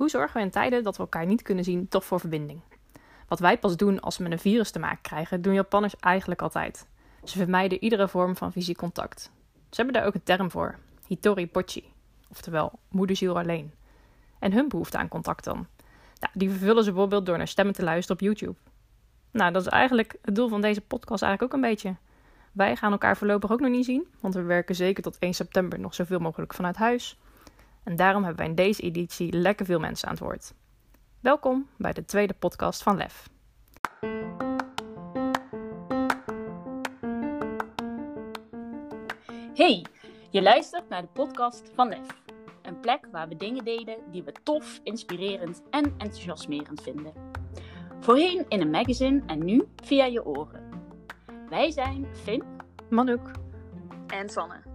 Hoe zorgen we in tijden dat we elkaar niet kunnen zien toch voor verbinding? Wat wij pas doen als we met een virus te maken krijgen, doen Japanners eigenlijk altijd. Ze vermijden iedere vorm van fysiek contact. Ze hebben daar ook een term voor, hitori pochi, oftewel moederziel alleen. En hun behoefte aan contact dan? Nou, die vervullen ze bijvoorbeeld door naar stemmen te luisteren op YouTube. Nou, dat is eigenlijk het doel van deze podcast eigenlijk ook een beetje. Wij gaan elkaar voorlopig ook nog niet zien, want we werken zeker tot 1 september nog zoveel mogelijk vanuit huis. En daarom hebben wij in deze editie lekker veel mensen aan het woord. Welkom bij de tweede podcast van Lef. Hey, je luistert naar de podcast van Lef. Een plek waar we dingen deden die we tof, inspirerend en enthousiasmerend vinden. Voorheen in een magazine en nu via je oren. Wij zijn Finn, Manouk en Sanne.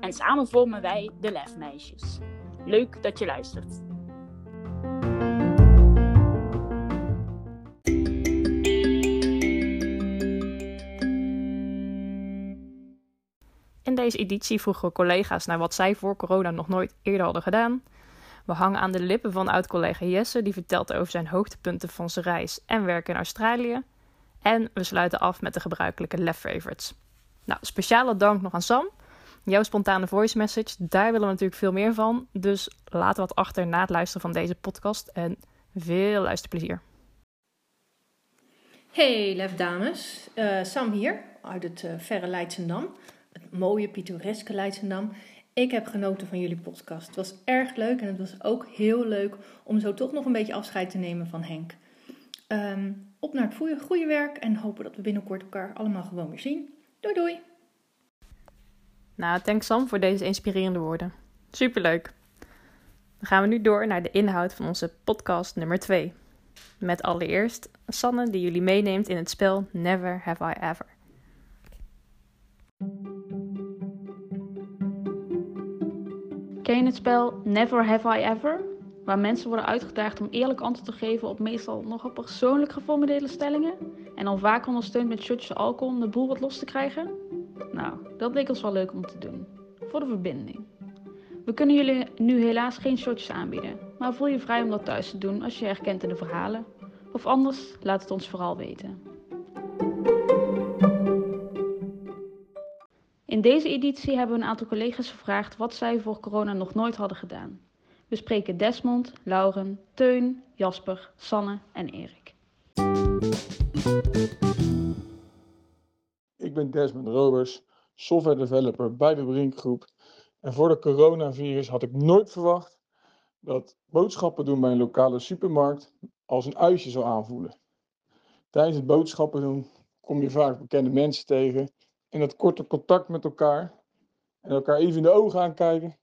En samen vormen wij de Lefmeisjes. Leuk dat je luistert. In deze editie vroegen collega's naar wat zij voor corona nog nooit eerder hadden gedaan. We hangen aan de lippen van oud-collega Jesse, die vertelt over zijn hoogtepunten van zijn reis en werk in Australië. En we sluiten af met de gebruikelijke left favorites. Nou, speciale dank nog aan Sam. Jouw spontane voice message, daar willen we natuurlijk veel meer van. Dus we wat achter na het luisteren van deze podcast en veel luisterplezier. Hey lef dames, uh, Sam hier uit het uh, verre Leidsendam het mooie, pittoreske Leidsendam. Ik heb genoten van jullie podcast. Het was erg leuk en het was ook heel leuk om zo toch nog een beetje afscheid te nemen van Henk. Um, op naar het goede werk en hopen dat we binnenkort elkaar allemaal gewoon weer zien. Doei doei! Nou, thanks Sam voor deze inspirerende woorden. Superleuk! Dan gaan we nu door naar de inhoud van onze podcast nummer 2. Met allereerst Sanne die jullie meeneemt in het spel Never Have I Ever. Ken je het spel Never Have I Ever? Waar mensen worden uitgedaagd om eerlijk antwoord te geven op meestal nogal persoonlijk geformuleerde stellingen. En dan vaak ondersteund met shotjes alcohol om de boel wat los te krijgen? Nou, dat leek ons wel leuk om te doen. Voor de verbinding. We kunnen jullie nu helaas geen shotjes aanbieden, maar voel je vrij om dat thuis te doen als je herkent in de verhalen. Of anders, laat het ons vooral weten. In deze editie hebben we een aantal collega's gevraagd wat zij voor corona nog nooit hadden gedaan. We spreken Desmond, Lauren, Teun, Jasper, Sanne en Erik. Ik ben Desmond Robers, software developer bij de Brinkgroep. En voor de coronavirus had ik nooit verwacht dat boodschappen doen bij een lokale supermarkt als een uitje zou aanvoelen. Tijdens het boodschappen doen kom je vaak bekende mensen tegen en dat korte contact met elkaar en elkaar even in de ogen aankijken,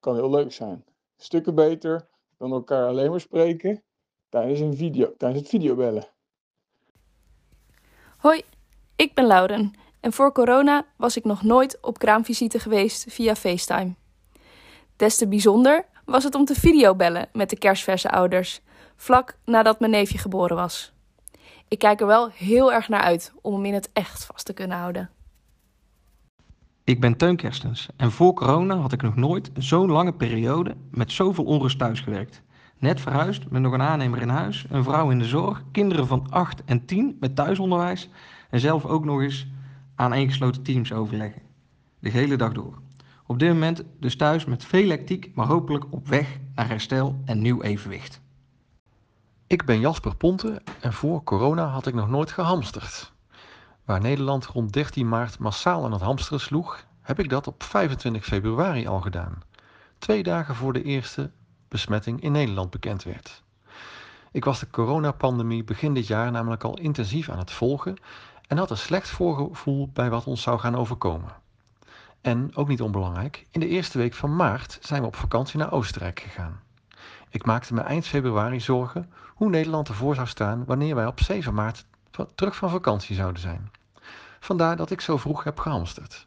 kan heel leuk zijn. Stukken beter dan elkaar alleen maar spreken tijdens, een video, tijdens het videobellen. Hoi, ik ben Lauren en voor corona was ik nog nooit op kraamvisite geweest via FaceTime. Des te bijzonder was het om te videobellen met de kerstverse ouders, vlak nadat mijn neefje geboren was. Ik kijk er wel heel erg naar uit om hem in het echt vast te kunnen houden. Ik ben Teun Kerstens en voor corona had ik nog nooit zo'n lange periode met zoveel onrust thuis gewerkt. Net verhuisd met nog een aannemer in huis, een vrouw in de zorg, kinderen van 8 en 10 met thuisonderwijs zelf ook nog eens aan ingesloten teams overleggen. De hele dag door. Op dit moment dus thuis met veel hectiek, maar hopelijk op weg naar herstel en nieuw evenwicht. Ik ben Jasper Ponte en voor corona had ik nog nooit gehamsterd. Waar Nederland rond 13 maart massaal aan het hamsteren sloeg, heb ik dat op 25 februari al gedaan. Twee dagen voor de eerste besmetting in Nederland bekend werd. Ik was de coronapandemie begin dit jaar namelijk al intensief aan het volgen en had een slecht voorgevoel bij wat ons zou gaan overkomen. En, ook niet onbelangrijk, in de eerste week van maart zijn we op vakantie naar Oostenrijk gegaan. Ik maakte me eind februari zorgen hoe Nederland ervoor zou staan wanneer wij op 7 maart terug van vakantie zouden zijn. Vandaar dat ik zo vroeg heb gehamsterd.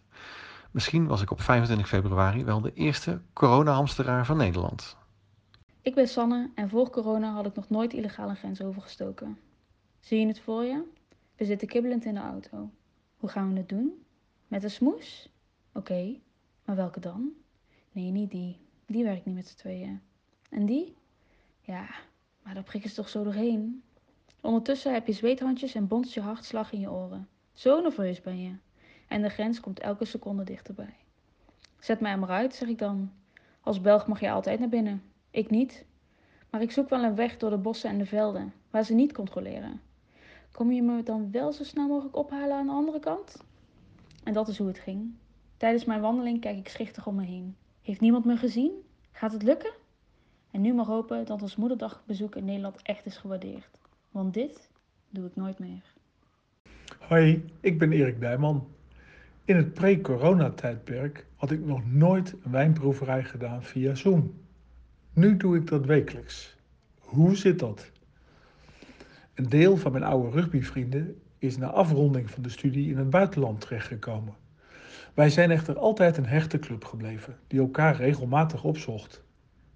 Misschien was ik op 25 februari wel de eerste coronahamsteraar van Nederland. Ik ben Sanne en voor corona had ik nog nooit illegaal een grens overgestoken. Zie je het voor je? We zitten kibbelend in de auto. Hoe gaan we het doen? Met een smoes? Oké, maar welke dan? Nee, niet die. Die werkt niet met z'n tweeën. En die? Ja, maar daar prikken ze toch zo doorheen. Ondertussen heb je zweethandjes en bonst je hartslag in je oren. Zo nerveus ben je. En de grens komt elke seconde dichterbij. Zet mij maar uit, zeg ik dan. Als Belg mag je altijd naar binnen. Ik niet. Maar ik zoek wel een weg door de bossen en de velden, waar ze niet controleren. Kom je me dan wel zo snel mogelijk ophalen aan de andere kant? En dat is hoe het ging. Tijdens mijn wandeling kijk ik schichtig om me heen. Heeft niemand me gezien? Gaat het lukken? En nu maar hopen dat ons moederdagbezoek in Nederland echt is gewaardeerd. Want dit doe ik nooit meer. Hoi, ik ben Erik Dijman. In het pre-corona-tijdperk had ik nog nooit een wijnproeverij gedaan via Zoom. Nu doe ik dat wekelijks. Hoe zit dat? Een deel van mijn oude rugbyvrienden is na afronding van de studie in het buitenland terechtgekomen. Wij zijn echter altijd een hechte club gebleven, die elkaar regelmatig opzocht.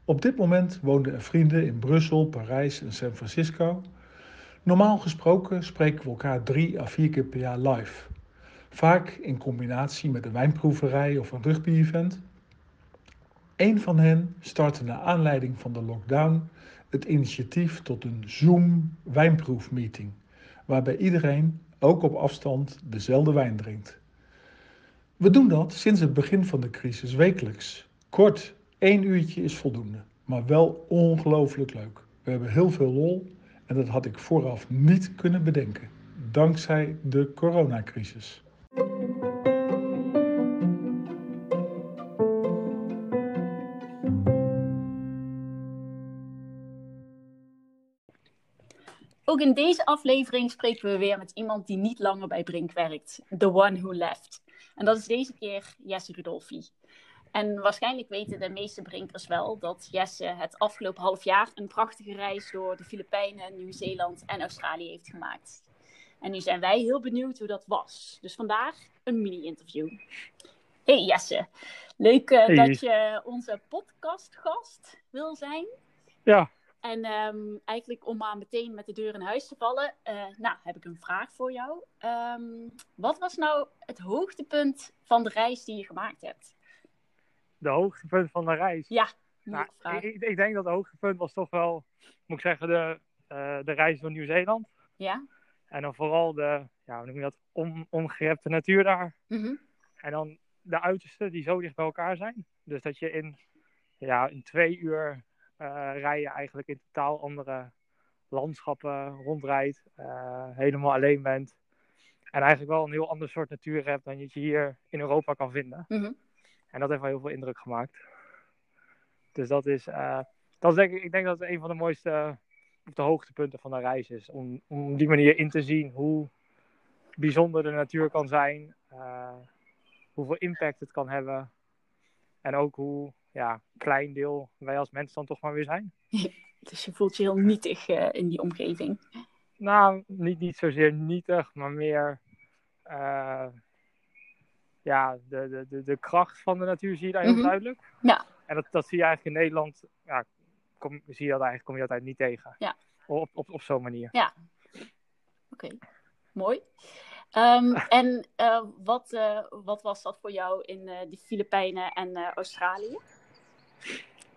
Op dit moment woonden er vrienden in Brussel, Parijs en San Francisco. Normaal gesproken spreken we elkaar drie à vier keer per jaar live. Vaak in combinatie met een wijnproeverij of een rugby-event. Een van hen startte naar aanleiding van de lockdown het initiatief tot een Zoom wijnproefmeeting, waarbij iedereen, ook op afstand, dezelfde wijn drinkt. We doen dat sinds het begin van de crisis wekelijks. Kort, één uurtje is voldoende, maar wel ongelooflijk leuk. We hebben heel veel lol en dat had ik vooraf niet kunnen bedenken, dankzij de coronacrisis. Ook in deze aflevering spreken we weer met iemand die niet langer bij Brink werkt. The one who left. En dat is deze keer Jesse Rudolfi. En waarschijnlijk weten de meeste Brinkers wel dat Jesse het afgelopen half jaar een prachtige reis door de Filipijnen, Nieuw-Zeeland en Australië heeft gemaakt. En nu zijn wij heel benieuwd hoe dat was. Dus vandaag een mini-interview. Hey Jesse, leuk uh, Hey. dat je onze podcastgast wil zijn. Ja, En ehm, eigenlijk om maar meteen met de deur in huis te vallen, eh, nou heb ik een vraag voor jou. Ehm, wat was nou het hoogtepunt van de reis die je gemaakt hebt? de hoogtepunt van de reis. Ja, Nou, ik, ik denk dat het hoogtepunt was toch wel, moet ik zeggen, de, eh, de reis door Nieuw-Zeeland. Ja? En dan vooral de, ja, hoe noem je dat, on, ongerepte natuur daar. Mhm. En dan de uitersten die zo dicht bij elkaar zijn. Dus dat je in, ja, in twee uur eh, rijden eigenlijk in totaal andere landschappen rondrijdt. eh, helemaal alleen bent. En eigenlijk wel een heel ander soort natuur hebt dan je hier in Europa kan vinden. Mhm. En dat heeft wel heel veel indruk gemaakt. Dus dat is, eh, dat is denk ik, ik denk dat het een van de mooiste, of de hoogtepunten van de reis is. Om, om op die manier in te zien hoe bijzonder de natuur kan zijn. hoeveel impact het kan hebben. En ook hoe ja, klein deel wij als mens dan toch maar weer zijn. Dus je voelt je heel nietig eh, in die omgeving. Nou, niet, niet zozeer nietig, maar meer eh, ja, de, de, de, de kracht van de natuur zie je daar heel Mhm. duidelijk. Ja. En dat, dat zie je eigenlijk in Nederland, ja, kom, zie je dat eigenlijk, kom je dat eigenlijk niet tegen. Ja. Op, op, op zo'n manier. Oké, mooi. Ehm, en eh, wat, wat was dat voor jou in de Filipijnen en Australië?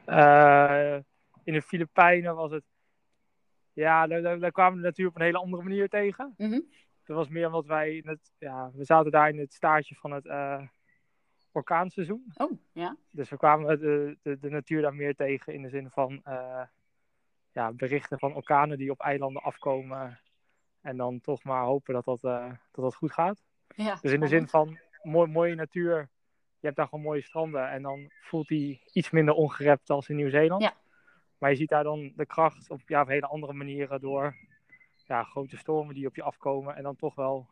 Eh, in de Filipijnen was het, ja, daar, daar, kwamen we de natuur op een hele andere manier tegen. Mhm. Dat was meer omdat wij, het, ja, we zaten daar in het staartje van het eh, orkaanseizoen. Oh, ja. Dus we kwamen de, de, de natuur daar meer tegen in de zin van eh, ja, berichten van orkanen die op eilanden afkomen. En dan toch maar hopen dat dat, dat, dat goed gaat. ja Dus in de zin van mooi, mooie natuur. Je hebt daar gewoon mooie stranden. En dan voelt die iets minder ongerept als in Nieuw-Zeeland. Ja. Maar je ziet daar dan de kracht op, ja, op hele andere manieren door ja, grote stormen die op je afkomen. En dan toch wel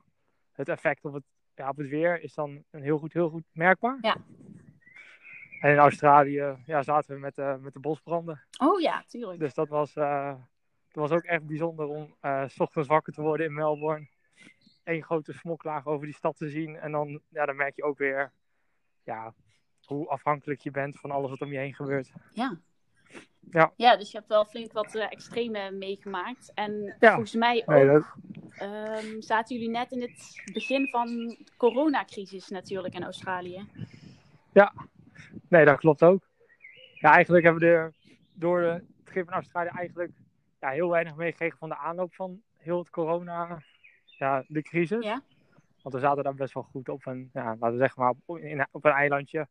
het effect op het, ja, op het weer is dan een heel goed, heel goed merkbaar. Ja. En in Australië ja, zaten we met, de met de bosbranden. Oh ja, tuurlijk. Dus dat was, eh, dat was ook echt bijzonder om eh, s ochtends wakker te worden in Melbourne. Eén grote smoklaag over die stad te zien. En dan, ja, dan merk je ook weer ja, hoe afhankelijk je bent van alles wat om je heen gebeurt. Ja. Ja. Ja, dus je hebt wel flink wat eh, extreme meegemaakt. En Ja. volgens mij ook Nee, dat, ehm, zaten jullie net in het begin van de coronacrisis natuurlijk in Australië. nee, dat klopt ook. Ja, eigenlijk hebben we door het schip in Australië eigenlijk ja, heel weinig meegekregen van de aanloop van heel het corona, ja, de crisis. Ja. Want we zaten daar best wel goed op een, ja, laten we zeggen maar, op, in, op een eilandje.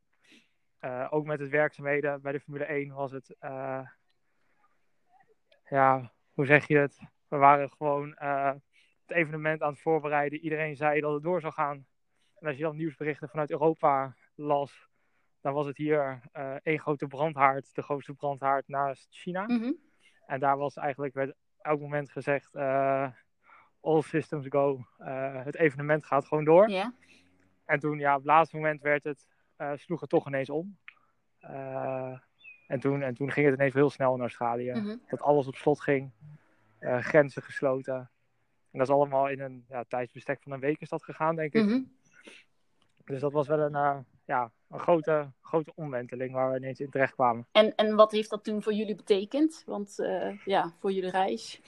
Eh, ook met het werkzaamheden bij de Formule 1 was het, eh, ja, hoe zeg je het? We waren gewoon eh, het evenement aan het voorbereiden. Iedereen zei dat het door zou gaan. En als je dan nieuwsberichten vanuit Europa las, dan was het hier één grote brandhaard, de grootste brandhaard naast China. Mhm. En daar was eigenlijk werd elk moment gezegd, all systems go, Eh, het evenement gaat gewoon door. Ja. En toen, ja, op het laatste moment werd het, eh, sloeg het toch ineens om. Eh, en, toen, en toen ging het ineens heel snel in Australië. Mhm. Dat alles op slot ging, grenzen gesloten. En dat is allemaal in een ja, tijdsbestek van een week is dat gegaan, denk ik. Mhm. Dus dat was wel een, ja, een grote, grote omwenteling waar we ineens in terecht kwamen. En, en wat heeft dat toen voor jullie betekend? Want ja, voor jullie reis.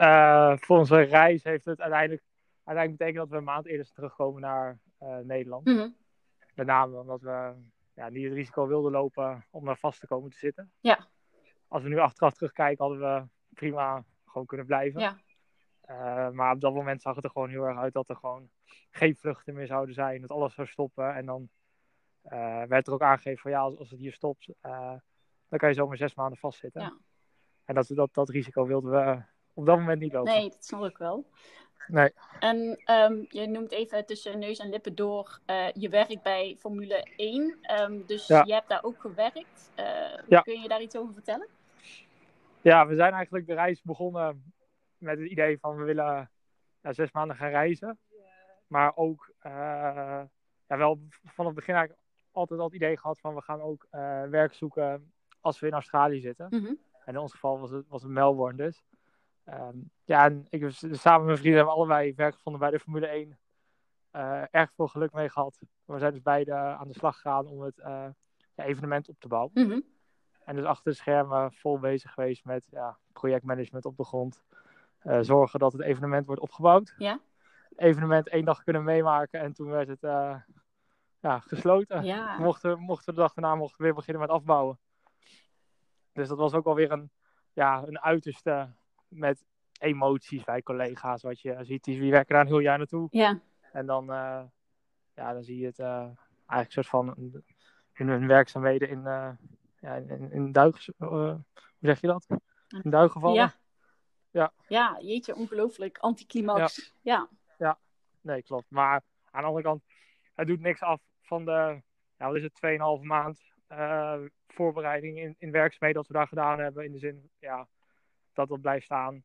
Eh, voor onze reis heeft het uiteindelijk, uiteindelijk betekend dat we een maand eerder terugkomen naar eh, Nederland. Mhm. Met name omdat we ja, niet het risico wilden lopen om daar vast te komen te zitten. Ja. Als we nu achteraf terugkijken, hadden we prima gewoon kunnen blijven. Ja. Eh, maar op dat moment zag het er gewoon heel erg uit dat er gewoon geen vluchten meer zouden zijn. Dat alles zou stoppen. En dan werd er ook aangegeven van ja, als, als het hier stopt, dan kan je zomaar zes maanden vastzitten. Ja. En dat, dat, dat risico wilden we op dat moment niet lopen. Nee, dat snap ik wel. Nee. En ehm, je noemt even tussen neus en lippen door eh, je werk bij Formule 1. Ehm, dus Ja. je hebt daar ook gewerkt. Eh, Ja. Kun je daar iets over vertellen? Ja, we zijn eigenlijk de reis begonnen met het idee van we willen ja, zes maanden gaan reizen. Maar ook eh, ja, wel van het begin eigenlijk altijd al het idee gehad van we gaan ook eh, werk zoeken als we in Australië zitten. Mhm. En in ons geval was het, was het Melbourne dus. Ehm, ja, en ik heb samen met mijn vrienden hebben we allebei werk gevonden bij de Formule 1. Eh, erg veel geluk mee gehad. We zijn dus beide aan de slag gegaan om het eh, evenement op te bouwen. Mhm. En dus achter de schermen vol bezig geweest met ja, projectmanagement op de grond. Eh, zorgen dat het evenement wordt opgebouwd. Ja. Het evenement één dag kunnen meemaken en toen werd het ja, gesloten. Ja. Mochten, mochten de dag daarna mochten we weer beginnen met afbouwen. Dus dat was ook alweer een, ja, een uiterste met emoties bij collega's. Wat je ziet, die die werken daar een heel jaar naartoe. Ja. En dan, eh, ja, dan zie je het eh, eigenlijk soort van hun, hun werkzaamheden in, eh ja, in, in duig, hoe zeg je dat? In duigen gevallen. Ja. Ja. Ja, jeetje, ongelooflijk. Anticlimax. Ja. Ja, nee, klopt. Maar aan de andere kant, het doet niks af van de, ja, wat is het, 2,5 maand voorbereiding in, in werkzaamheden dat we daar gedaan hebben. In de zin, ja, dat dat blijft staan.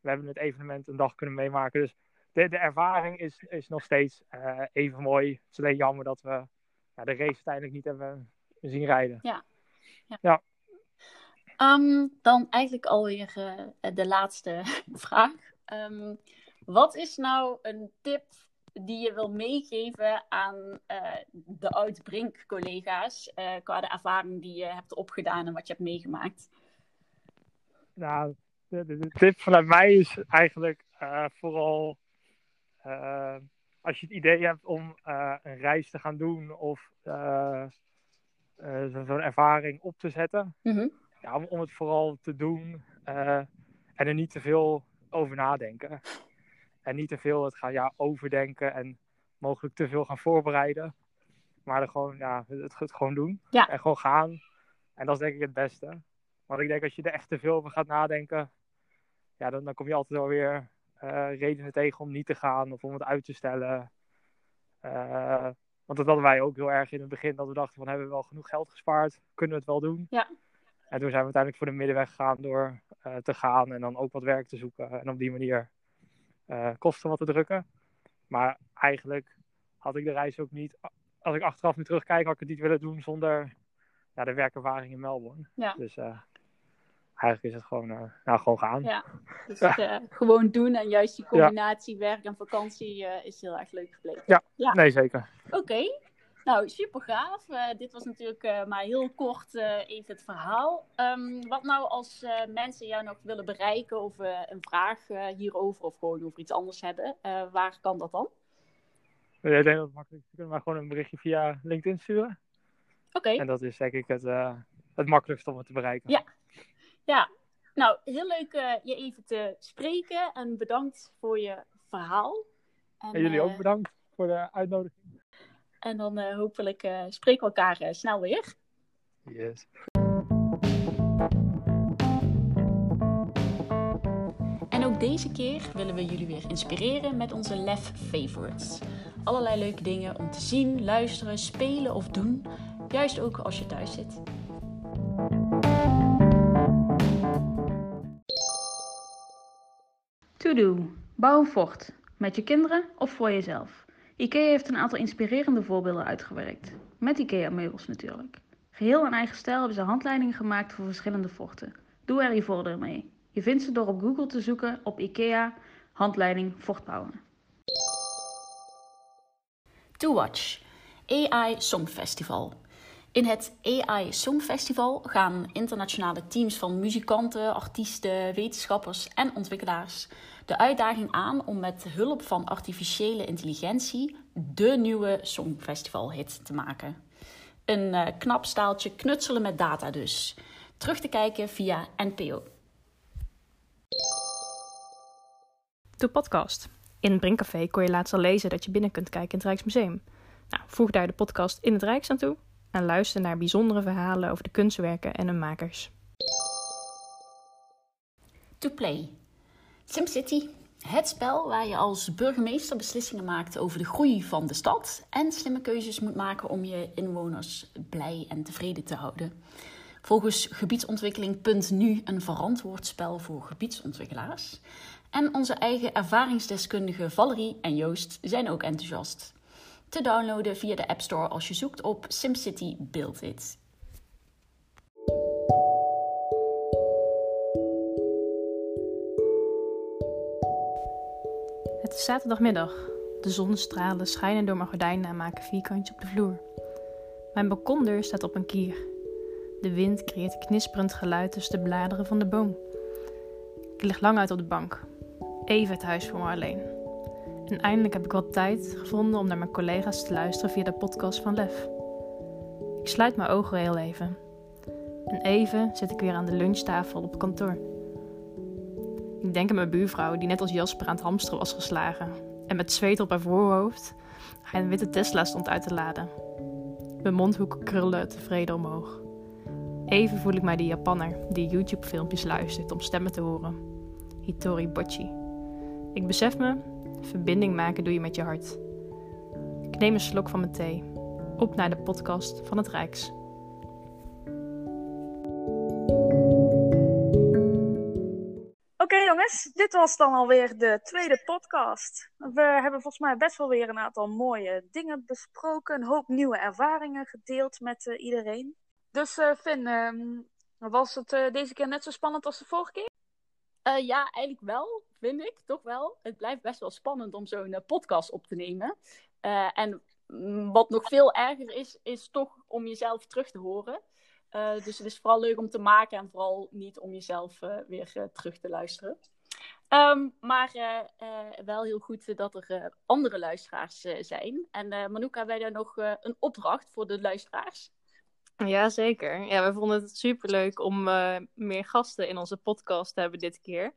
We hebben het evenement een dag kunnen meemaken. Dus de, de ervaring is, is nog steeds eh, even mooi. Het is alleen jammer dat we ja, de race uiteindelijk niet hebben zien rijden. Ja. Ja. Ja. Ehm, dan eigenlijk alweer eh, de laatste vraag. Ehm, wat is nou een tip die je wil meegeven aan eh, de oud-Brink-collega's qua de ervaring die je hebt opgedaan en wat je hebt meegemaakt? Nou, de, de, de tip vanuit mij is eigenlijk eh, vooral eh, als je het idee hebt om eh, een reis te gaan doen of zo- zo'n ervaring op te zetten, Mhm. ja, om, om het vooral te doen en er niet te veel over nadenken. En niet te veel het gaan ja, overdenken en mogelijk te veel gaan voorbereiden. Maar er gewoon, ja, het, het gewoon doen. Ja. En gewoon gaan. En dat is denk ik het beste. Want ik denk als je er echt te veel over gaat nadenken, ja, dan, dan kom je altijd wel weer eh, redenen tegen om niet te gaan of om het uit te stellen. Eh, want dat hadden wij ook heel erg in het begin, dat we dachten van hebben we wel genoeg geld gespaard, kunnen we het wel doen? Ja. En toen zijn we uiteindelijk voor de middenweg gegaan door eh, te gaan en dan ook wat werk te zoeken en op die manier kosten wat te drukken. Maar eigenlijk had ik de reis ook niet, als ik achteraf nu terugkijk, had ik het niet willen doen zonder ja, de werkervaring in Melbourne. Ja. Dus eigenlijk is het gewoon, eh, nou, gewoon gaan. Ja, dus Ja. eh, gewoon doen en juist die combinatie werk en vakantie eh, is heel erg leuk gebleken. Ja, Ja. nee zeker. Oké, nou super gaaf. Dit was natuurlijk maar heel kort even het verhaal. Ehm, wat nou als mensen jou nog willen bereiken of een vraag hierover of gewoon over iets anders hebben, waar kan dat dan? Ik denk dat het makkelijk is. Je kunt maar gewoon een berichtje via LinkedIn sturen. Oké, En dat is denk ik het, het makkelijkste om het te bereiken. Ja. Ja, nou, heel leuk uh, je even te spreken en bedankt voor je verhaal. En, en jullie uh, ook bedankt voor de uitnodiging. En dan uh, hopelijk spreken we elkaar snel weer. Yes. En ook deze keer willen we jullie weer inspireren met onze Lef Favorites. Allerlei leuke dingen om te zien, luisteren, spelen of doen. Juist ook als je thuis zit. Bouw een fort. Met je kinderen of voor jezelf. IKEA heeft een aantal inspirerende voorbeelden uitgewerkt. Met IKEA-meubels natuurlijk. Geheel in eigen stijl hebben ze handleidingen gemaakt voor verschillende forten. Doe er je voordeel mee. Je vindt ze door op Google te zoeken op IKEA handleiding fortbouwen. To Watch. AI Songfestival. In het AI Songfestival gaan internationale teams van muzikanten, artiesten, wetenschappers en ontwikkelaars de uitdaging aan om met hulp van artificiële intelligentie de nieuwe Songfestival-hit te maken. Een uh, knap staaltje knutselen met data dus. Terug te kijken via NPO. De podcast. In het Brinkcafé kon je laatst al lezen dat je binnen kunt kijken in het Rijksmuseum. Nou, voeg daar de podcast in het Rijks aan toe en luister naar bijzondere verhalen over de kunstwerken en hun makers. To Play. SimCity. Het spel waar je als burgemeester beslissingen maakt over de groei van de stad en slimme keuzes moet maken om je inwoners blij en tevreden te houden. Volgens gebiedsontwikkeling.nu een verantwoord spel voor gebiedsontwikkelaars. En onze eigen ervaringsdeskundigen Valerie en Joost zijn ook enthousiast. Te downloaden via de App Store als je zoekt op SimCity Build. Het is zaterdagmiddag. De zonnestralen schijnen door mijn gordijnen en maken vierkantje op de vloer. Mijn balkondeur staat op een kier. De wind creëert knisperend geluid tussen de bladeren van de boom. Ik lig lang uit op de bank. Even het huis voor me alleen. En eindelijk heb ik wat tijd gevonden om naar mijn collega's te luisteren via de podcast van Lef. Ik sluit mijn ogen heel even. En even zit ik weer aan de lunchtafel op kantoor. Ik denk aan mijn buurvrouw die net als Jasper aan het hamsteren was geslagen. En met zweet op haar voorhoofd hij een witte Tesla stond uit te laden. Mijn mondhoeken krullen tevreden omhoog. Even voel ik mij die Japanner die YouTube-filmpjes luistert om stemmen te horen. Hitori Bocci. Ik besef me, verbinding maken doe je met je hart. Ik neem een slok van mijn thee. Op naar de podcast van het Rijks. Oké jongens, dit was dan alweer de tweede podcast. We hebben volgens mij best wel weer een aantal mooie dingen besproken. Een hoop nieuwe ervaringen gedeeld met uh, iedereen. Dus uh, Finn, uh, was het uh, deze keer net zo spannend als de vorige keer? Uh, ja, eigenlijk wel, vind ik, toch wel. Het blijft best wel spannend om zo'n uh, podcast op te nemen. Uh, en wat nog veel erger is, is toch om jezelf terug te horen. dus het is vooral leuk om te maken en vooral niet om jezelf weer terug te luisteren. Um, maar wel heel goed dat er andere luisteraars zijn. En Manouk, hebben wij daar nog een opdracht voor de luisteraars? Ja, zeker. Ja, we vonden het superleuk om meer gasten in onze podcast te hebben dit keer.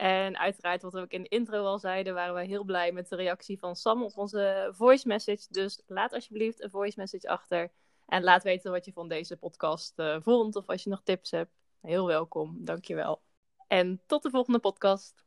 En uiteraard, wat we ook in de intro al zeiden, waren we heel blij met de reactie van Sam op onze voice message. Dus laat alsjeblieft een voice message achter. En laat weten wat je van deze podcast uh, vond. Of als je nog tips hebt. Heel welkom. Dankjewel. En tot de volgende podcast.